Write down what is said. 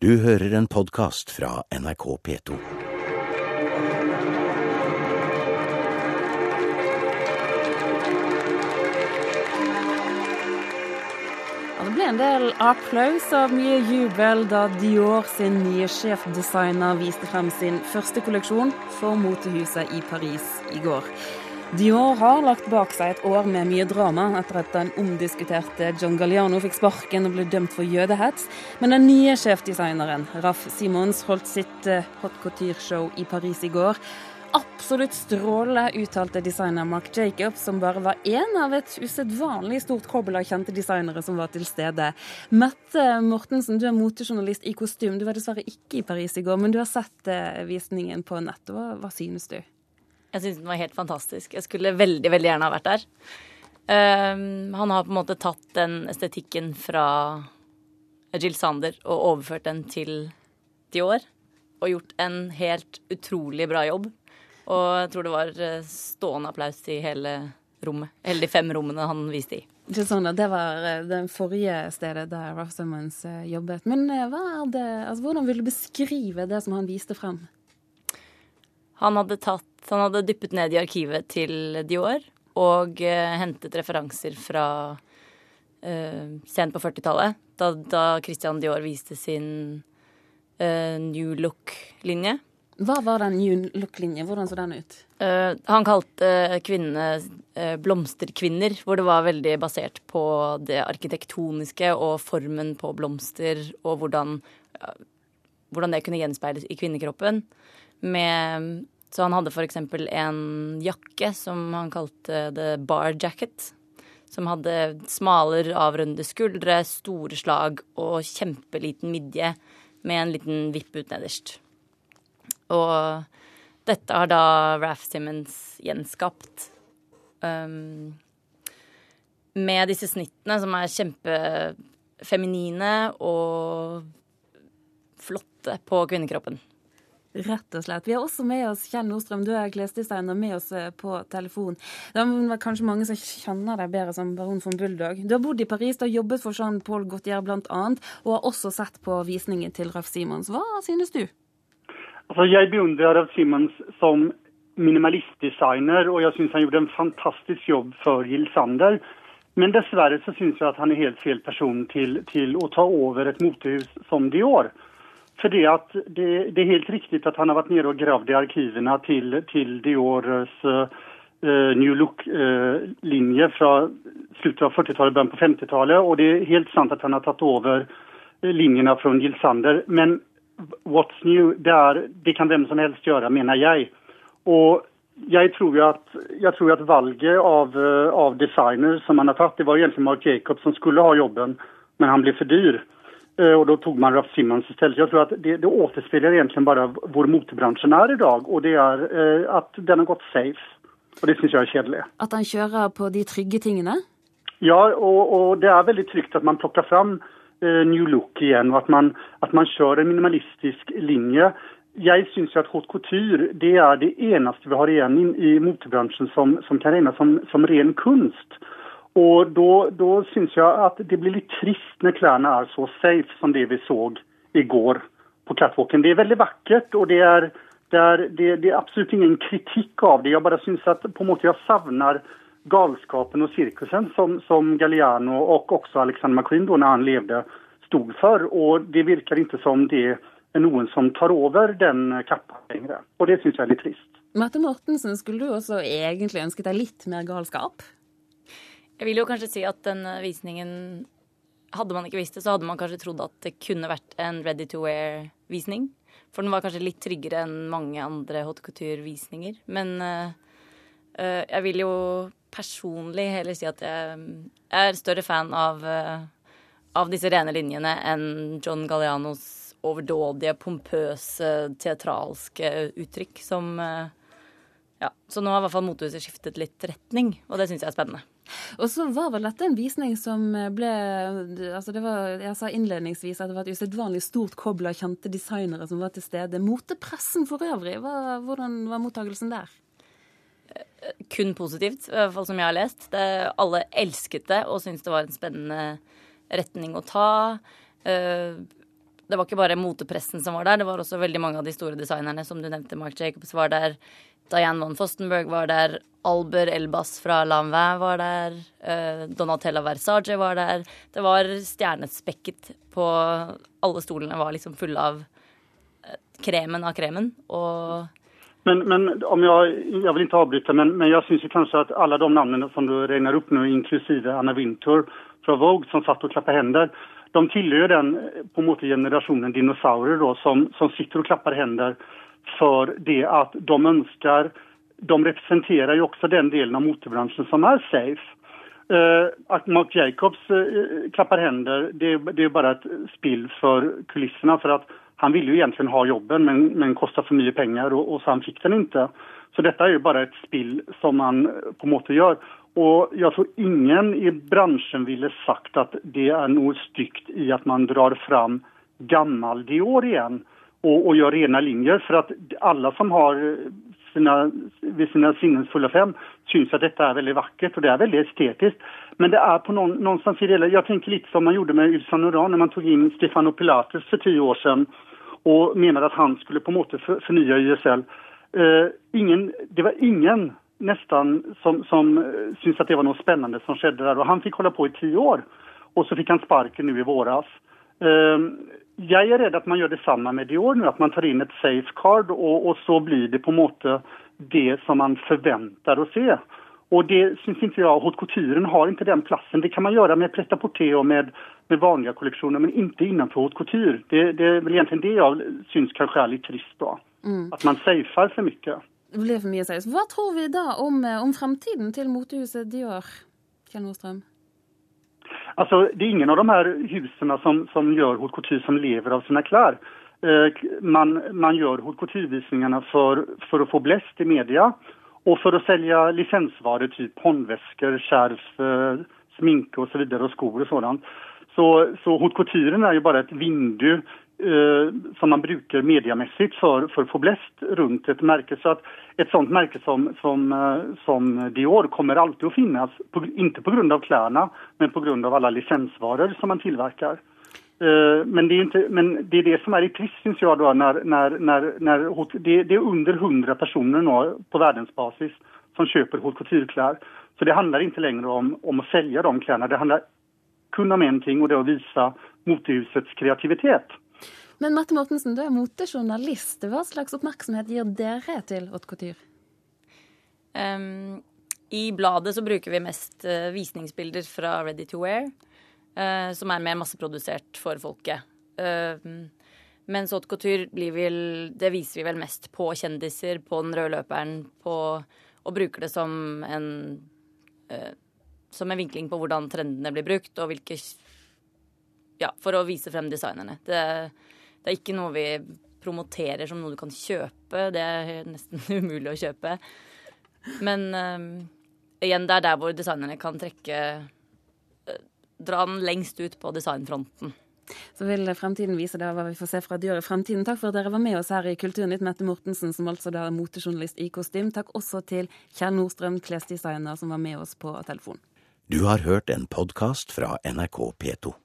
Du hører en podkast fra NRK P2. Ja, det ble en del applaus og mye jubel da Dior sin nye sjefdesigner viste frem sin første kolleksjon for motehuset i Paris i går. Dior har lagt bak seg et år med mye drama etter at den omdiskuterte John Galliano fikk sparken og ble dømt for jødehets. Men den nye sjefdesigneren, Raff Simons, holdt sitt eh, hot couture-show i Paris i går. Absolutt strålende, uttalte designer Mark Jacobs, som bare var én av et usedvanlig stort kobbel av kjente designere som var til stede. Mette Mortensen, du er motejournalist i kostyme. Du var dessverre ikke i Paris i går, men du har sett eh, visningen på nettet. Hva, hva synes du? Jeg syns den var helt fantastisk. Jeg skulle veldig, veldig gjerne ha vært der. Um, han har på en måte tatt den estetikken fra Jill Sander og overført den til Dior. Og gjort en helt utrolig bra jobb. Og jeg tror det var eh, stående applaus i hele rommet. Hele de fem rommene han viste i. Det var eh, det forrige stedet der Rough Simmons eh, jobbet. Men det, altså, hvordan vil du beskrive det som han viste frem? Han hadde, tatt, han hadde dyppet ned i arkivet til Dior og uh, hentet referanser fra uh, sent på 40-tallet, da, da, Christian Dior viste sin uh, New Look-linje. Hva var den New Look-linjen? Hvordan så den ut? han kalte kvinnene blomsterkvinner, hvor det var veldig basert på det arkitektoniske og formen på blomster, og hvordan, hvordan det kunne gjenspeiles i kvinnekroppen med Så han hadde f.eks. en jakke som han kalte the bar jacket. Som hadde smale, avrundede skuldre, store slag og kjempeliten midje med en liten vipp ut nederst. Og dette har da Raff Simmons gjenskapt. Um, med disse snittene som er kjempefeminine og flotte på kvinnekroppen. Rett og slett. Vi har også med oss Kjell Nordstrøm, du er klesdesigner, med oss eh, på telefon. Det er kanskje mange som kjenner deg bedre som baron von Bulldog. Du har bodd i Paris, du har jobbet for Jean-Paul Gaultier bl.a., og har også sett på visningen til Raff Simons. Hva synes du? Altså, jeg beundrer Raff Simons som minimalistdesigner, og jeg syns han gjorde en fantastisk jobb for Jill Sander. Men dessverre så syns jeg at han er helt feil person til, til å ta over et motehus som Dior. För det, at det, det, er helt riktig at han har vært nere og gravd i arkiven til det Diors uh, New Look-linje från slutet av 40-tallet, begynnelsen på 50-tallet. Og det er helt sant at han har tatt over linjene fra Gil Sander. Men What's New, det, er, det kan hvem som helst gjøre, mener jeg. Og jeg tror at, jag tror at valget av, av designer som han har tatt, det var egentlig Mark Jacobs som skulle ha jobben, men han ble for dyr. Eh, og da tok man Raff Simmons istället. Jeg tror at det, det återspeglar egentlig bare hvor motebransjen er i dag. Og det er eh, at den har gått safe. Og det syns jeg er kjedelig. At han kjører på de trygge tingene? Ja, og, og det er veldig trygt at man plukker fram eh, New Look igjen. Og at man, at man kjører en minimalistisk linje. Jeg syns at haute couture det er det eneste vi har igjen i, i motebransjen som, som kan regnes som, som ren kunst. Og da, syns jeg at det blir litt trist når klærne er så safe som det vi så i går på catwalken. Det er veldig vakkert, og det er, det er, det, det er absolutt ingen kritikk av det. Jeg bare syns at på en måte jeg savner galskapen og sirkusen som, som Galliano og også Alexander McQueen da når han levde, stod for. Og det virker ikke som det er noen som tar over den kappa lenger. Og det syns jeg er litt trist. Mette Mortensen, skulle du også egentlig ønsket deg litt mer galskap? Jeg vil jo kanskje si at den visningen Hadde man ikke visst det, så hadde man kanskje trodd at det kunne vært en ready to wear-visning. For den var kanskje litt tryggere enn mange andre haute couture-visninger. Men uh, uh, jeg vil jo personlig heller si at jeg er større fan av, uh, av disse rene linjene enn John Gallianos overdådige, pompøse, teatralske uttrykk som Ja, så nå har i hvert fall motehuset skiftet litt retning, og det syns jeg er spennende. Og så var vel dette en visning som ble altså det var, Jeg sa innledningsvis at det var et usedvanlig stort kobbel av kjente designere som var til stede. Motepressen for øvrig, hva, hvordan var mottagelsen der? Kun positivt, i hvert fall som jeg har lest. Det, alle elsket det og syntes det var en spennende retning å ta. Uh, det var ikke bare motepressen som var der, det var også veldig mange av de store designerne. Som du nevnte, Mark Jacobs var der. Diane von Fostenberg var der. Alber Elbas fra Lanvin var der. Uh, Donatella Versace var der. Det var stjernespekket på Alle stolene var liksom fulle av uh, kremen av kremen. Og men, men, om jeg, jag vil ikke avbryte, men, men jeg syns kanskje at alle de navnene som du regner opp nå, inklusive Anna Wintour fra Vogue, som satt og klappet hender, de tilhører den på en måte generasjonen dinosaurer da, som, som sitter og klapper hender for det at de ønsker De representerer jo også den delen av motebransjen som er safe. Uh, at Mark Jacobs uh, klapper hender, det, det er bare et spill for kulissene. For at han ville jo egentlig ha jobben, men, men kosta for mye penger, og, og så han fikk den ikke. Så dette er jo bare et spill som man på en måte gjør. Og jeg tror ingen i bransjen ville sagt at det er noe stygt i at man drar fram gammel Dior igjen og, og gjør rene linjer. For at alle som har sina, ved sine sinnens fulle fem, syns at dette er veldig vakkert og det er veldig estetisk. Men det er på noen, någonstans i det Jeg tenker litt som man gjorde med Yves Saint Laurent når man tok inn Stefano Pilates for ti år siden og mente at han skulle på en måte fornye YSL. Uh, ingen, det var ingen nesten som, som eh, syntes at det var noe spennende som skjedde der. Og han fikk holde på i ti år, og så fikk han sparken nå i våres. Uh, jeg er redd at man gjør det samme med Dior nå, at man tar inn et safecard, og, og så blir det på en måte det som man forventer å se. Og det syns ikke jeg Haute Couturen har ikke den plassen. Det kan man gjøre med prêt og med, med vanlige kolleksjoner, men ikke innenfor Haute Couture. Det, det er vel egentlig det jeg syns kanskje er litt trist. da. Mm. At man safer for mye. Det blir for mye seriøst. Hva tror vi da om, eh, om fremtiden til motehuset Dior, Kjell Nordstrøm? Altså, det er ingen av de her husene som, som gjør haute couture som lever av sine klær. Eh, man, man, gjør haute couture-visningene for, for, å få blest i media og for å selge lisensvarer typ håndvesker, skjerf, eh, sminke osv. Og, så og sko og sånt. Så, så haute couturen er jo bare et vindu som man bruker mediemessig for, for blest rundt et merke. Så at et sånt merke som, som, eh, som Dior kommer alltid å finnes, på, ikke pga. klærne, men pga. alle lisensvarer som man tilverker. Eh, men det, er ikke, men det er det som er litt trist, syns jeg, da, når, når, når, det, det, er under 100 personer nå på verdensbasis som kjøper haute. Så det handler ikke lenger om, om, å selge de klærne. Det handler kun om én ting, og det er å vise motehusets kreativitet. Men Mette Mortensen, du er motejournalist. Hva slags oppmerksomhet gir dere til haute couture? Um, I bladet så bruker vi mest uh, visningsbilder fra Ready to Wear, uh, som er mer masseprodusert for folket. Uh, mens haute couture blir vel, det viser vi vel mest på kjendiser, på den røde løperen, på, og bruker det som en uh, som en vinkling på hvordan trendene blir brukt, og hvilke Ja, for å vise frem designerne. Det, det er ikke noe vi promoterer som noe du kan kjøpe. Det er nesten umulig å kjøpe. Men uh, igjen, det er der hvor designerne kan trekke uh, Dra den lengst ut på designfronten. Så vil fremtiden vise det hva vi får se fra dyr i fremtiden. Takk for at dere var med oss her i Kulturnytt, Mette Mortensen, som altså da er motejournalist i kostym. Takk også til Kjell Nordstrøm, klesdesigner, som var med oss på telefon. Du har hørt en podkast fra NRK P2.